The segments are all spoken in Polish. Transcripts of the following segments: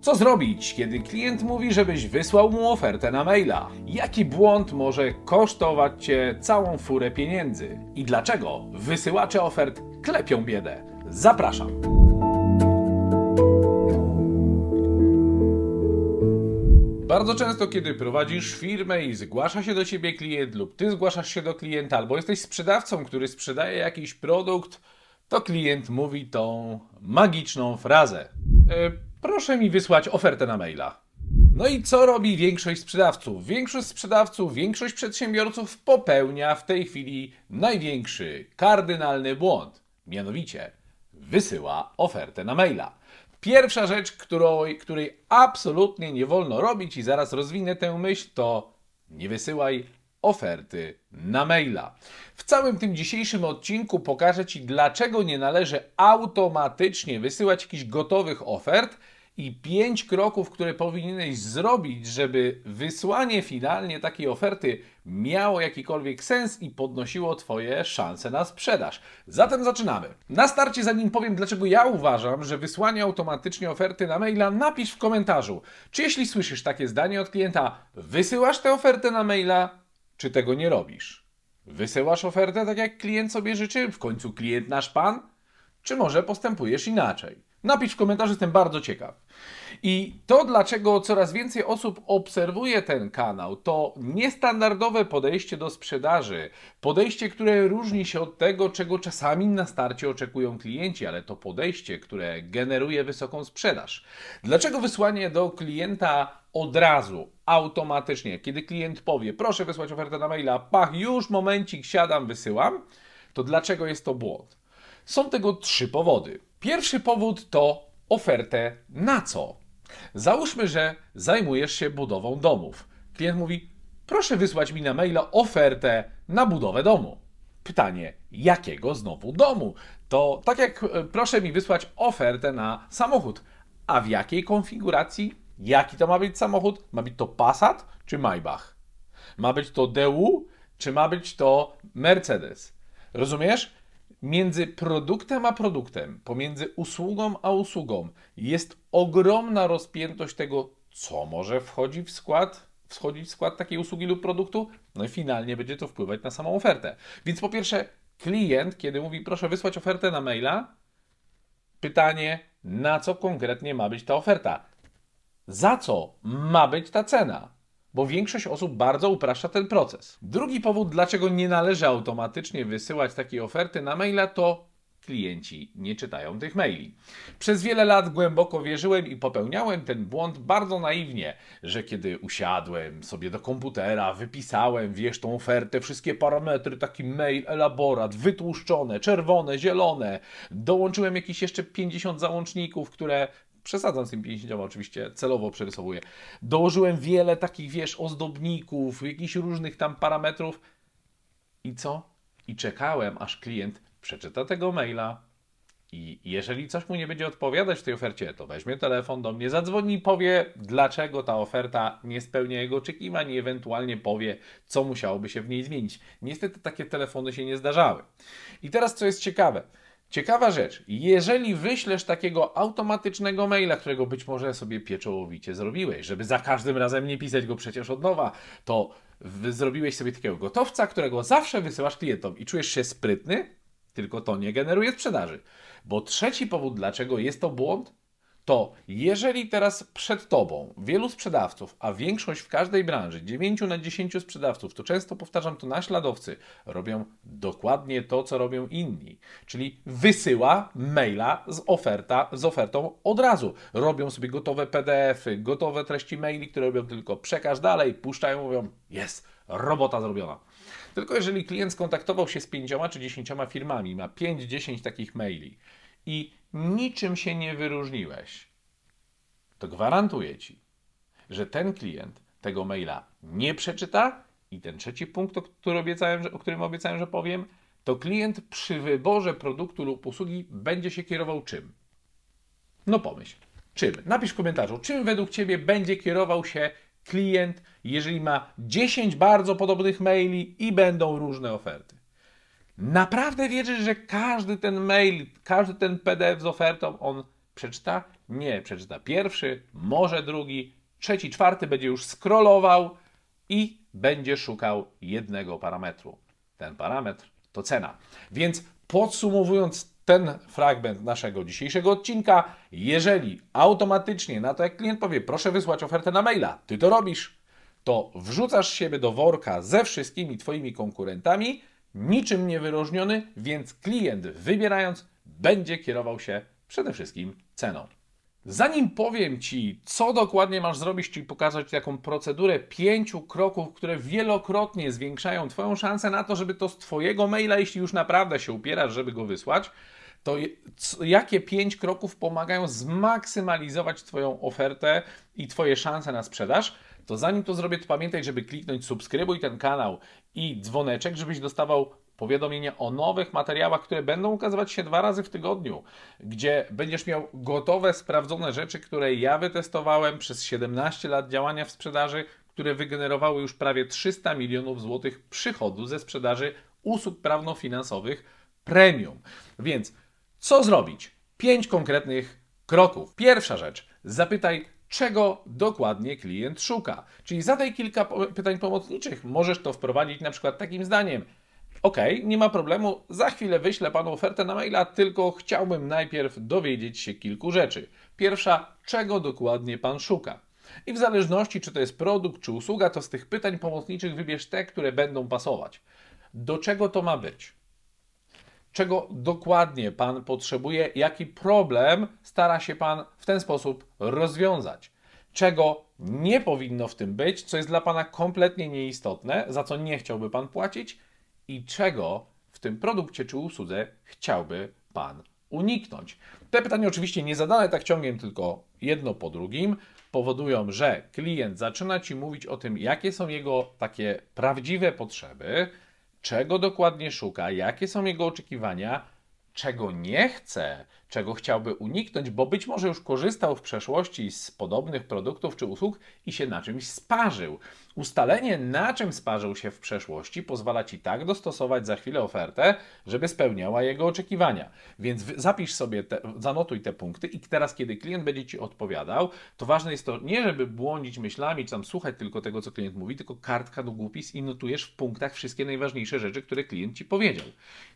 Co zrobić, kiedy klient mówi, żebyś wysłał mu ofertę na maila? Jaki błąd może kosztować cię całą furę pieniędzy? I dlaczego wysyłacze ofert klepią biedę? Zapraszam. Bardzo często, kiedy prowadzisz firmę i zgłasza się do ciebie klient, lub ty zgłaszasz się do klienta, albo jesteś sprzedawcą, który sprzedaje jakiś produkt, to klient mówi tą magiczną frazę. E, proszę mi wysłać ofertę na maila. No i co robi większość sprzedawców? Większość sprzedawców, większość przedsiębiorców popełnia w tej chwili największy, kardynalny błąd. Mianowicie wysyła ofertę na maila. Pierwsza rzecz, którą, której absolutnie nie wolno robić, i zaraz rozwinę tę myśl, to nie wysyłaj oferty na maila. W całym tym dzisiejszym odcinku pokażę Ci, dlaczego nie należy automatycznie wysyłać jakichś gotowych ofert i pięć kroków, które powinieneś zrobić, żeby wysłanie finalnie takiej oferty miało jakikolwiek sens i podnosiło Twoje szanse na sprzedaż. Zatem zaczynamy. Na starcie, zanim powiem, dlaczego ja uważam, że wysłanie automatycznie oferty na maila, napisz w komentarzu, czy jeśli słyszysz takie zdanie od klienta, wysyłasz tę ofertę na maila, czy tego nie robisz? Wysyłasz ofertę tak jak klient sobie życzy, w końcu klient nasz pan? Czy może postępujesz inaczej? Napisz w komentarzu, jestem bardzo ciekaw. I to, dlaczego coraz więcej osób obserwuje ten kanał, to niestandardowe podejście do sprzedaży. Podejście, które różni się od tego, czego czasami na starcie oczekują klienci, ale to podejście, które generuje wysoką sprzedaż. Dlaczego wysłanie do klienta od razu, automatycznie, kiedy klient powie, proszę wysłać ofertę na maila, pach, już momencik, siadam, wysyłam, to dlaczego jest to błąd? Są tego trzy powody. Pierwszy powód to ofertę na co? Załóżmy, że zajmujesz się budową domów. Klient mówi: Proszę wysłać mi na maila ofertę na budowę domu. Pytanie, jakiego znowu domu? To tak jak e, proszę mi wysłać ofertę na samochód. A w jakiej konfiguracji? Jaki to ma być samochód? Ma być to Passat czy Maybach? Ma być to DU czy ma być to Mercedes? Rozumiesz? Między produktem a produktem, pomiędzy usługą a usługą jest ogromna rozpiętość tego, co może wchodzi w skład, wchodzić w skład takiej usługi lub produktu, no i finalnie będzie to wpływać na samą ofertę. Więc po pierwsze, klient, kiedy mówi proszę wysłać ofertę na maila, pytanie, na co konkretnie ma być ta oferta? Za co ma być ta cena? Bo większość osób bardzo upraszcza ten proces. Drugi powód, dlaczego nie należy automatycznie wysyłać takiej oferty na maila, to klienci nie czytają tych maili. Przez wiele lat głęboko wierzyłem i popełniałem ten błąd bardzo naiwnie, że kiedy usiadłem sobie do komputera, wypisałem, wiesz, tą ofertę, wszystkie parametry, taki mail, elaborat, wytłuszczone, czerwone, zielone, dołączyłem jakieś jeszcze 50 załączników, które przesadzam z tym 50 oczywiście, celowo przerysowuję. Dołożyłem wiele takich, wiesz, ozdobników, jakichś różnych tam parametrów. I co? I czekałem, aż klient przeczyta tego maila i jeżeli coś mu nie będzie odpowiadać w tej ofercie, to weźmie telefon do mnie, zadzwoni i powie, dlaczego ta oferta nie spełnia jego oczekiwań i ewentualnie powie, co musiałoby się w niej zmienić. Niestety takie telefony się nie zdarzały. I teraz co jest ciekawe – Ciekawa rzecz, jeżeli wyślesz takiego automatycznego maila, którego być może sobie pieczołowicie zrobiłeś, żeby za każdym razem nie pisać go przecież od nowa, to zrobiłeś sobie takiego gotowca, którego zawsze wysyłasz klientom i czujesz się sprytny, tylko to nie generuje sprzedaży. Bo trzeci powód, dlaczego jest to błąd, to jeżeli teraz przed Tobą wielu sprzedawców, a większość w każdej branży, 9 na 10 sprzedawców, to często powtarzam to naśladowcy, robią dokładnie to, co robią inni. Czyli wysyła maila z, oferta, z ofertą od razu. Robią sobie gotowe PDFy, gotowe treści maili, które robią tylko przekaż dalej, puszczają, mówią, jest, robota zrobiona. Tylko jeżeli klient skontaktował się z pięcioma czy dziesięcioma firmami, ma 5-10 takich maili i niczym się nie wyróżniłeś, to gwarantuję Ci, że ten klient tego maila nie przeczyta i ten trzeci punkt, o, który obiecałem, o którym obiecałem, że powiem, to klient przy wyborze produktu lub usługi będzie się kierował czym? No pomyśl, czym? Napisz w komentarzu, czym według Ciebie będzie kierował się klient, jeżeli ma 10 bardzo podobnych maili i będą różne oferty. Naprawdę wierzysz, że każdy ten mail, każdy ten PDF z ofertą on Przeczyta? Nie, przeczyta pierwszy, może drugi, trzeci, czwarty będzie już scrollował i będzie szukał jednego parametru. Ten parametr to cena. Więc podsumowując ten fragment naszego dzisiejszego odcinka, jeżeli automatycznie na to, jak klient powie, proszę wysłać ofertę na maila, ty to robisz, to wrzucasz siebie do worka ze wszystkimi Twoimi konkurentami, niczym nie wyróżniony, więc klient wybierając będzie kierował się przede wszystkim ceną. Zanim powiem Ci, co dokładnie masz zrobić, czyli pokazać taką procedurę pięciu kroków, które wielokrotnie zwiększają Twoją szansę na to, żeby to z Twojego maila, jeśli już naprawdę się upierasz, żeby go wysłać, to jakie pięć kroków pomagają zmaksymalizować Twoją ofertę i Twoje szanse na sprzedaż, to zanim to zrobię, to pamiętaj, żeby kliknąć subskrybuj ten kanał i dzwoneczek, żebyś dostawał powiadomienia o nowych materiałach, które będą ukazywać się dwa razy w tygodniu, gdzie będziesz miał gotowe, sprawdzone rzeczy, które ja wytestowałem przez 17 lat działania w sprzedaży, które wygenerowały już prawie 300 milionów złotych przychodu ze sprzedaży usług prawno-finansowych premium. Więc co zrobić? Pięć konkretnych kroków. Pierwsza rzecz, zapytaj, czego dokładnie klient szuka. Czyli zadaj kilka pytań pomocniczych. Możesz to wprowadzić na przykład takim zdaniem. OK, nie ma problemu, za chwilę wyślę panu ofertę na maila, tylko chciałbym najpierw dowiedzieć się kilku rzeczy. Pierwsza, czego dokładnie pan szuka? I w zależności, czy to jest produkt, czy usługa, to z tych pytań pomocniczych wybierz te, które będą pasować. Do czego to ma być? Czego dokładnie pan potrzebuje? Jaki problem stara się pan w ten sposób rozwiązać? Czego nie powinno w tym być, co jest dla pana kompletnie nieistotne, za co nie chciałby pan płacić? i czego w tym produkcie czy usłudze chciałby Pan uniknąć? Te pytania oczywiście nie zadane tak ciągiem, tylko jedno po drugim powodują, że klient zaczyna Ci mówić o tym, jakie są jego takie prawdziwe potrzeby, czego dokładnie szuka, jakie są jego oczekiwania, czego nie chce, czego chciałby uniknąć, bo być może już korzystał w przeszłości z podobnych produktów czy usług i się na czymś sparzył. Ustalenie, na czym sparzył się w przeszłości, pozwala ci tak dostosować za chwilę ofertę, żeby spełniała jego oczekiwania. Więc zapisz sobie, te, zanotuj te punkty i teraz, kiedy klient będzie ci odpowiadał, to ważne jest to nie, żeby błądzić myślami, czy tam słuchać tylko tego, co klient mówi, tylko kartka do głupis i notujesz w punktach wszystkie najważniejsze rzeczy, które klient ci powiedział.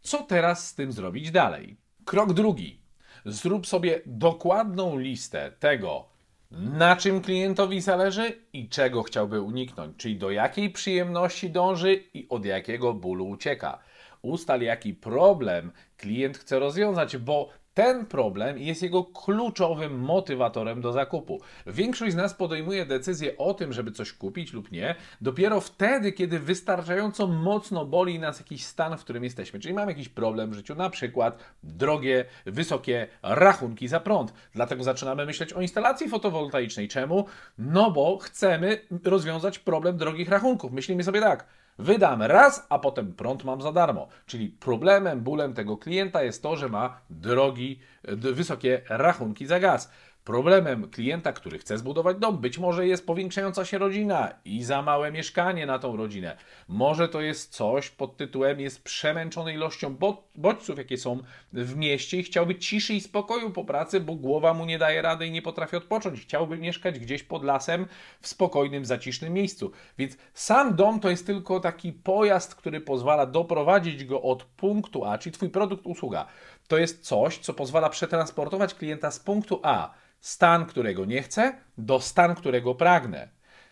Co teraz z tym zrobić dalej? Krok drugi. Zrób sobie dokładną listę tego, na czym klientowi zależy i czego chciałby uniknąć, czyli do jakiej przyjemności dąży i od jakiego bólu ucieka. Ustal, jaki problem klient chce rozwiązać, bo ten problem jest jego kluczowym motywatorem do zakupu. Większość z nas podejmuje decyzję o tym, żeby coś kupić lub nie, dopiero wtedy, kiedy wystarczająco mocno boli nas jakiś stan, w którym jesteśmy. Czyli mamy jakiś problem w życiu, na przykład drogie, wysokie rachunki za prąd. Dlatego zaczynamy myśleć o instalacji fotowoltaicznej. Czemu? No bo chcemy rozwiązać problem drogich rachunków. Myślimy sobie tak Wydam raz, a potem prąd mam za darmo. Czyli problemem, bólem tego klienta jest to, że ma drogi, wysokie rachunki za gaz. Problemem klienta, który chce zbudować dom, być może jest powiększająca się rodzina i za małe mieszkanie na tą rodzinę. Może to jest coś pod tytułem jest przemęczony ilością bodźców, jakie są w mieście i chciałby ciszy i spokoju po pracy, bo głowa mu nie daje rady i nie potrafi odpocząć. Chciałby mieszkać gdzieś pod lasem w spokojnym, zacisznym miejscu. Więc sam dom to jest tylko taki pojazd, który pozwala doprowadzić go od punktu A, czyli Twój produkt, usługa. To jest coś, co pozwala przetransportować klienta z punktu A stan, którego nie chcę, do stan, którego pragnę.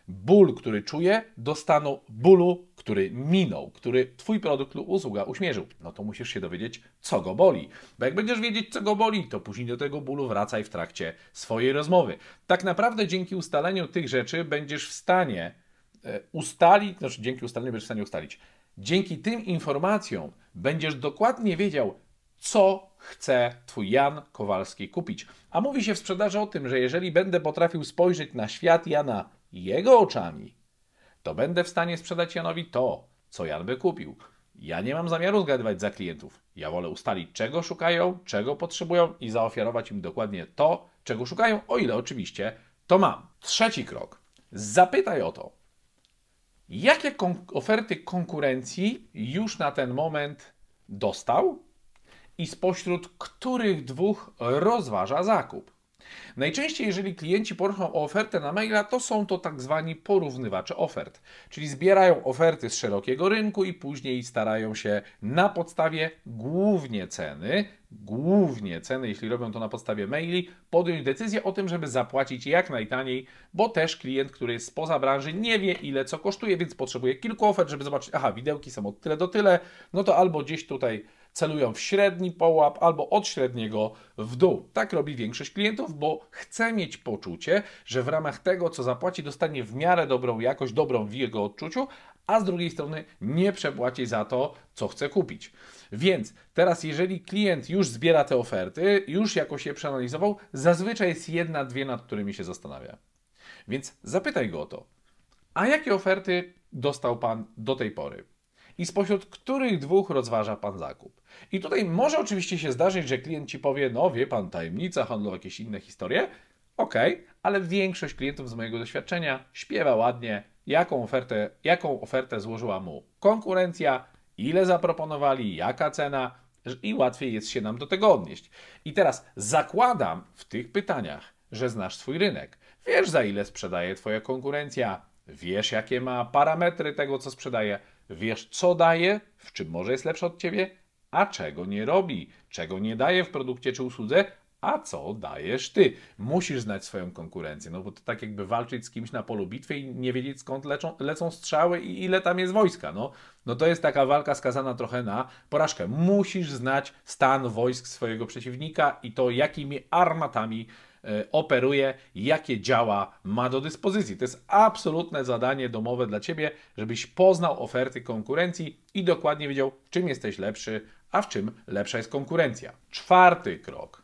Ból, który czuję, do stanu bólu, który minął, który Twój produkt lub usługa uśmierzył. No to musisz się dowiedzieć, co go boli. Bo jak będziesz wiedzieć, co go boli, to później do tego bólu wracaj w trakcie swojej rozmowy. Tak naprawdę dzięki ustaleniu tych rzeczy będziesz w stanie e, ustalić, znaczy dzięki ustaleniu będziesz w stanie ustalić. Dzięki tym informacjom będziesz dokładnie wiedział, co chce Twój Jan Kowalski kupić. A mówi się w sprzedaży o tym, że jeżeli będę potrafił spojrzeć na świat Jana jego oczami, to będę w stanie sprzedać Janowi to, co Jan by kupił. Ja nie mam zamiaru zgadywać za klientów. Ja wolę ustalić, czego szukają, czego potrzebują i zaoferować im dokładnie to, czego szukają, o ile oczywiście to mam. Trzeci krok. Zapytaj o to, jakie kon oferty konkurencji już na ten moment dostał i spośród których dwóch rozważa zakup. Najczęściej, jeżeli klienci proszą o ofertę na maila, to są to tak zwani porównywacze ofert, czyli zbierają oferty z szerokiego rynku i później starają się na podstawie głównie ceny, głównie ceny, jeśli robią to na podstawie maili, podjąć decyzję o tym, żeby zapłacić jak najtaniej, bo też klient, który jest spoza branży, nie wie ile co kosztuje, więc potrzebuje kilku ofert, żeby zobaczyć, aha, widełki są od tyle do tyle, no to albo gdzieś tutaj celują w średni połap albo od średniego w dół. Tak robi większość klientów, bo chce mieć poczucie, że w ramach tego, co zapłaci, dostanie w miarę dobrą jakość, dobrą w jego odczuciu, a z drugiej strony nie przepłaci za to, co chce kupić. Więc teraz, jeżeli klient już zbiera te oferty, już jakoś je przeanalizował, zazwyczaj jest jedna, dwie, nad którymi się zastanawia. Więc zapytaj go o to. A jakie oferty dostał Pan do tej pory? I spośród których dwóch rozważa Pan zakup. I tutaj może oczywiście się zdarzyć, że klient Ci powie, no wie Pan, tajemnica handlowa, jakieś inne historie, ok, ale większość klientów z mojego doświadczenia śpiewa ładnie, jaką ofertę, jaką ofertę złożyła mu konkurencja, ile zaproponowali, jaka cena i łatwiej jest się nam do tego odnieść. I teraz zakładam w tych pytaniach, że znasz swój rynek. Wiesz, za ile sprzedaje Twoja konkurencja, wiesz, jakie ma parametry tego, co sprzedaje, Wiesz, co daje, w czym może jest lepszy od ciebie, a czego nie robi, czego nie daje w produkcie czy usłudze, a co dajesz ty. Musisz znać swoją konkurencję, no bo to tak jakby walczyć z kimś na polu bitwy i nie wiedzieć skąd leczą, lecą strzały i ile tam jest wojska. No, no to jest taka walka skazana trochę na porażkę. Musisz znać stan wojsk swojego przeciwnika i to jakimi armatami operuje, jakie działa ma do dyspozycji. To jest absolutne zadanie domowe dla Ciebie, żebyś poznał oferty konkurencji i dokładnie wiedział, czym jesteś lepszy, a w czym lepsza jest konkurencja. Czwarty krok.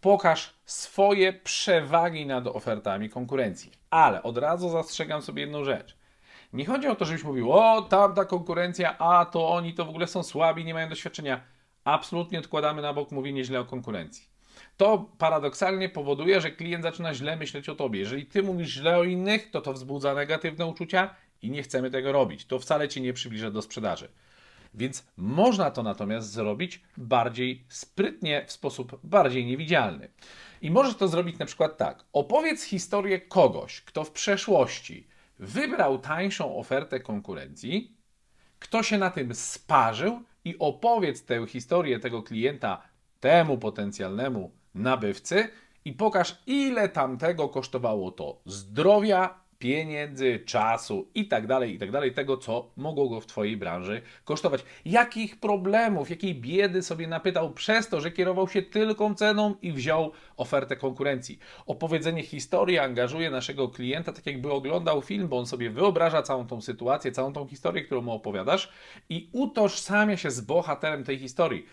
Pokaż swoje przewagi nad ofertami konkurencji. Ale od razu zastrzegam sobie jedną rzecz. Nie chodzi o to, żebyś mówił, o tamta konkurencja, a to oni to w ogóle są słabi, nie mają doświadczenia. Absolutnie odkładamy na bok mówienie źle o konkurencji to paradoksalnie powoduje, że klient zaczyna źle myśleć o tobie. Jeżeli ty mówisz źle o innych, to to wzbudza negatywne uczucia i nie chcemy tego robić. To wcale cię nie przybliża do sprzedaży. Więc można to natomiast zrobić bardziej sprytnie, w sposób bardziej niewidzialny. I możesz to zrobić na przykład tak. Opowiedz historię kogoś, kto w przeszłości wybrał tańszą ofertę konkurencji, kto się na tym sparzył i opowiedz tę historię tego klienta temu potencjalnemu nabywcy i pokaż, ile tamtego kosztowało to zdrowia, pieniędzy, czasu i tak dalej, i tak dalej, tego, co mogło go w Twojej branży kosztować. Jakich problemów, jakiej biedy sobie napytał przez to, że kierował się tylko ceną i wziął ofertę konkurencji. Opowiedzenie historii angażuje naszego klienta, tak jakby oglądał film, bo on sobie wyobraża całą tą sytuację, całą tą historię, którą mu opowiadasz i utożsamia się z bohaterem tej historii.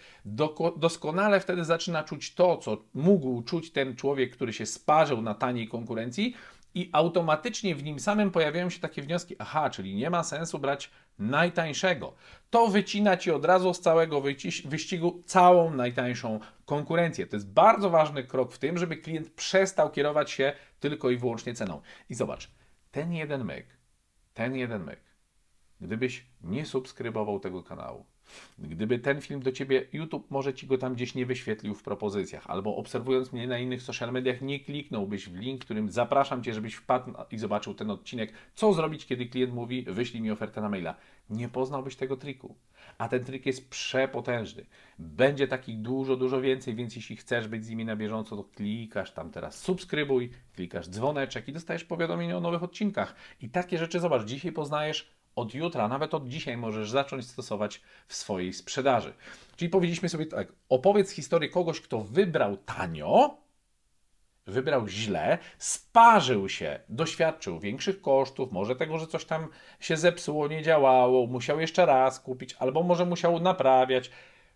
doskonale wtedy zaczyna czuć to, co mógł czuć ten człowiek, który się sparzył na taniej konkurencji, i automatycznie w nim samym pojawiają się takie wnioski, aha, czyli nie ma sensu brać najtańszego. To wycina ci od razu z całego wyścigu całą najtańszą konkurencję. To jest bardzo ważny krok w tym, żeby klient przestał kierować się tylko i wyłącznie ceną. I zobacz, ten jeden myk, ten jeden myk, gdybyś nie subskrybował tego kanału, Gdyby ten film do ciebie, YouTube może ci go tam gdzieś nie wyświetlił w propozycjach, albo obserwując mnie na innych social mediach, nie kliknąłbyś w link, którym zapraszam cię, żebyś wpadł i zobaczył ten odcinek. Co zrobić, kiedy klient mówi, wyślij mi ofertę na maila? Nie poznałbyś tego triku. A ten trik jest przepotężny. Będzie takich dużo, dużo więcej, więc jeśli chcesz być z nimi na bieżąco, to klikasz tam teraz subskrybuj, klikasz dzwoneczek i dostajesz powiadomienie o nowych odcinkach. I takie rzeczy, zobacz, dzisiaj poznajesz od jutra, nawet od dzisiaj możesz zacząć stosować w swojej sprzedaży. Czyli powiedzieliśmy sobie tak, opowiedz historię kogoś, kto wybrał tanio, wybrał źle, sparzył się, doświadczył większych kosztów, może tego, że coś tam się zepsuło, nie działało, musiał jeszcze raz kupić, albo może musiał naprawiać.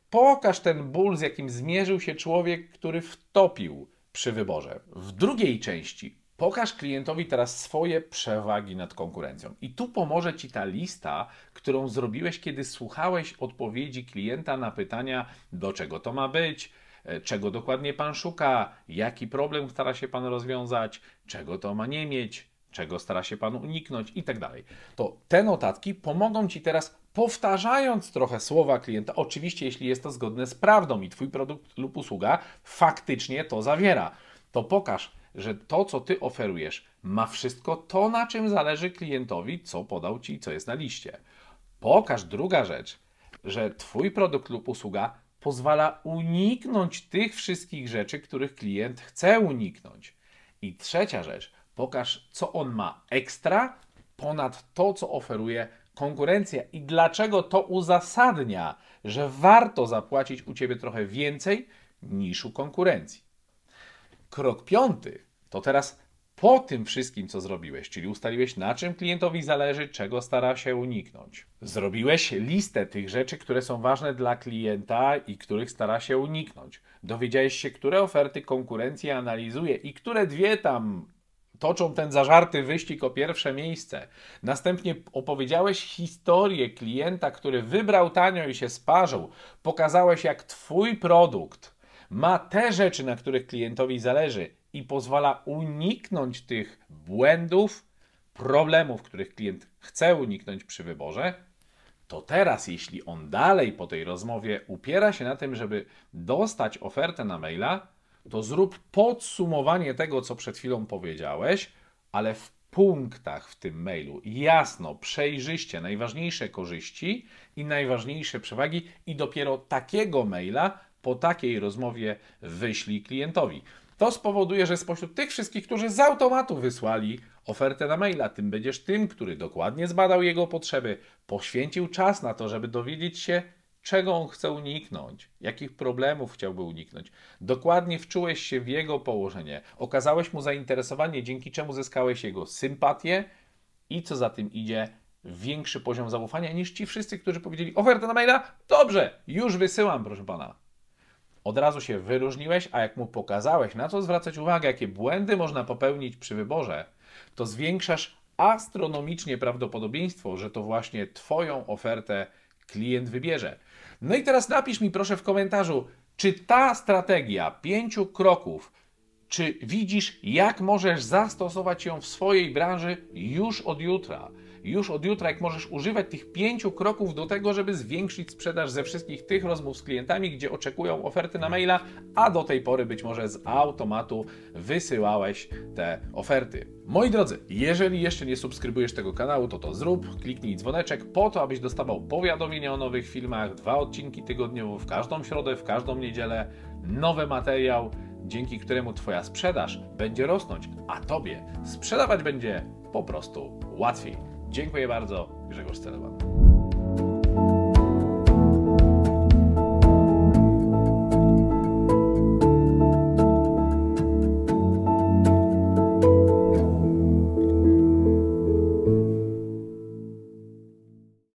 Pokaż ten ból, z jakim zmierzył się człowiek, który wtopił przy wyborze. W drugiej części Pokaż klientowi teraz swoje przewagi nad konkurencją. I tu pomoże Ci ta lista, którą zrobiłeś, kiedy słuchałeś odpowiedzi klienta na pytania, do czego to ma być, e, czego dokładnie Pan szuka, jaki problem stara się Pan rozwiązać, czego to ma nie mieć, czego stara się Pan uniknąć i tak dalej. To te notatki pomogą Ci teraz powtarzając trochę słowa klienta, oczywiście jeśli jest to zgodne z prawdą i Twój produkt lub usługa faktycznie to zawiera to pokaż, że to, co ty oferujesz, ma wszystko to, na czym zależy klientowi, co podał ci, co jest na liście. Pokaż druga rzecz, że twój produkt lub usługa pozwala uniknąć tych wszystkich rzeczy, których klient chce uniknąć. I trzecia rzecz, pokaż, co on ma ekstra ponad to, co oferuje konkurencja i dlaczego to uzasadnia, że warto zapłacić u ciebie trochę więcej niż u konkurencji. Krok piąty to teraz po tym wszystkim, co zrobiłeś, czyli ustaliłeś, na czym klientowi zależy, czego stara się uniknąć. Zrobiłeś listę tych rzeczy, które są ważne dla klienta i których stara się uniknąć. Dowiedziałeś się, które oferty konkurencji analizuje i które dwie tam toczą ten zażarty wyścig o pierwsze miejsce. Następnie opowiedziałeś historię klienta, który wybrał tanio i się sparzył. Pokazałeś, jak Twój produkt ma te rzeczy, na których klientowi zależy i pozwala uniknąć tych błędów, problemów, których klient chce uniknąć przy wyborze, to teraz, jeśli on dalej po tej rozmowie upiera się na tym, żeby dostać ofertę na maila, to zrób podsumowanie tego, co przed chwilą powiedziałeś, ale w punktach w tym mailu. Jasno, przejrzyście, najważniejsze korzyści i najważniejsze przewagi, i dopiero takiego maila po takiej rozmowie wyślij klientowi. To spowoduje, że spośród tych wszystkich, którzy z automatu wysłali ofertę na maila, tym będziesz tym, który dokładnie zbadał jego potrzeby, poświęcił czas na to, żeby dowiedzieć się, czego on chce uniknąć, jakich problemów chciałby uniknąć. Dokładnie wczułeś się w jego położenie, okazałeś mu zainteresowanie, dzięki czemu zyskałeś jego sympatię i co za tym idzie, większy poziom zaufania niż ci wszyscy, którzy powiedzieli ofertę na maila, dobrze, już wysyłam, proszę pana. Od razu się wyróżniłeś, a jak mu pokazałeś, na co zwracać uwagę, jakie błędy można popełnić przy wyborze, to zwiększasz astronomicznie prawdopodobieństwo, że to właśnie Twoją ofertę klient wybierze. No i teraz napisz mi proszę w komentarzu, czy ta strategia pięciu kroków, czy widzisz, jak możesz zastosować ją w swojej branży już od jutra? Już od jutra, jak możesz używać tych pięciu kroków do tego, żeby zwiększyć sprzedaż ze wszystkich tych rozmów z klientami, gdzie oczekują oferty na maila, a do tej pory być może z automatu wysyłałeś te oferty. Moi drodzy, jeżeli jeszcze nie subskrybujesz tego kanału, to to zrób, kliknij dzwoneczek po to, abyś dostawał powiadomienia o nowych filmach, dwa odcinki tygodniowo, w każdą środę, w każdą niedzielę, nowy materiał, dzięki któremu Twoja sprzedaż będzie rosnąć, a Tobie sprzedawać będzie po prostu łatwiej. Dziękuję bardzo, Grzegorz Celeban.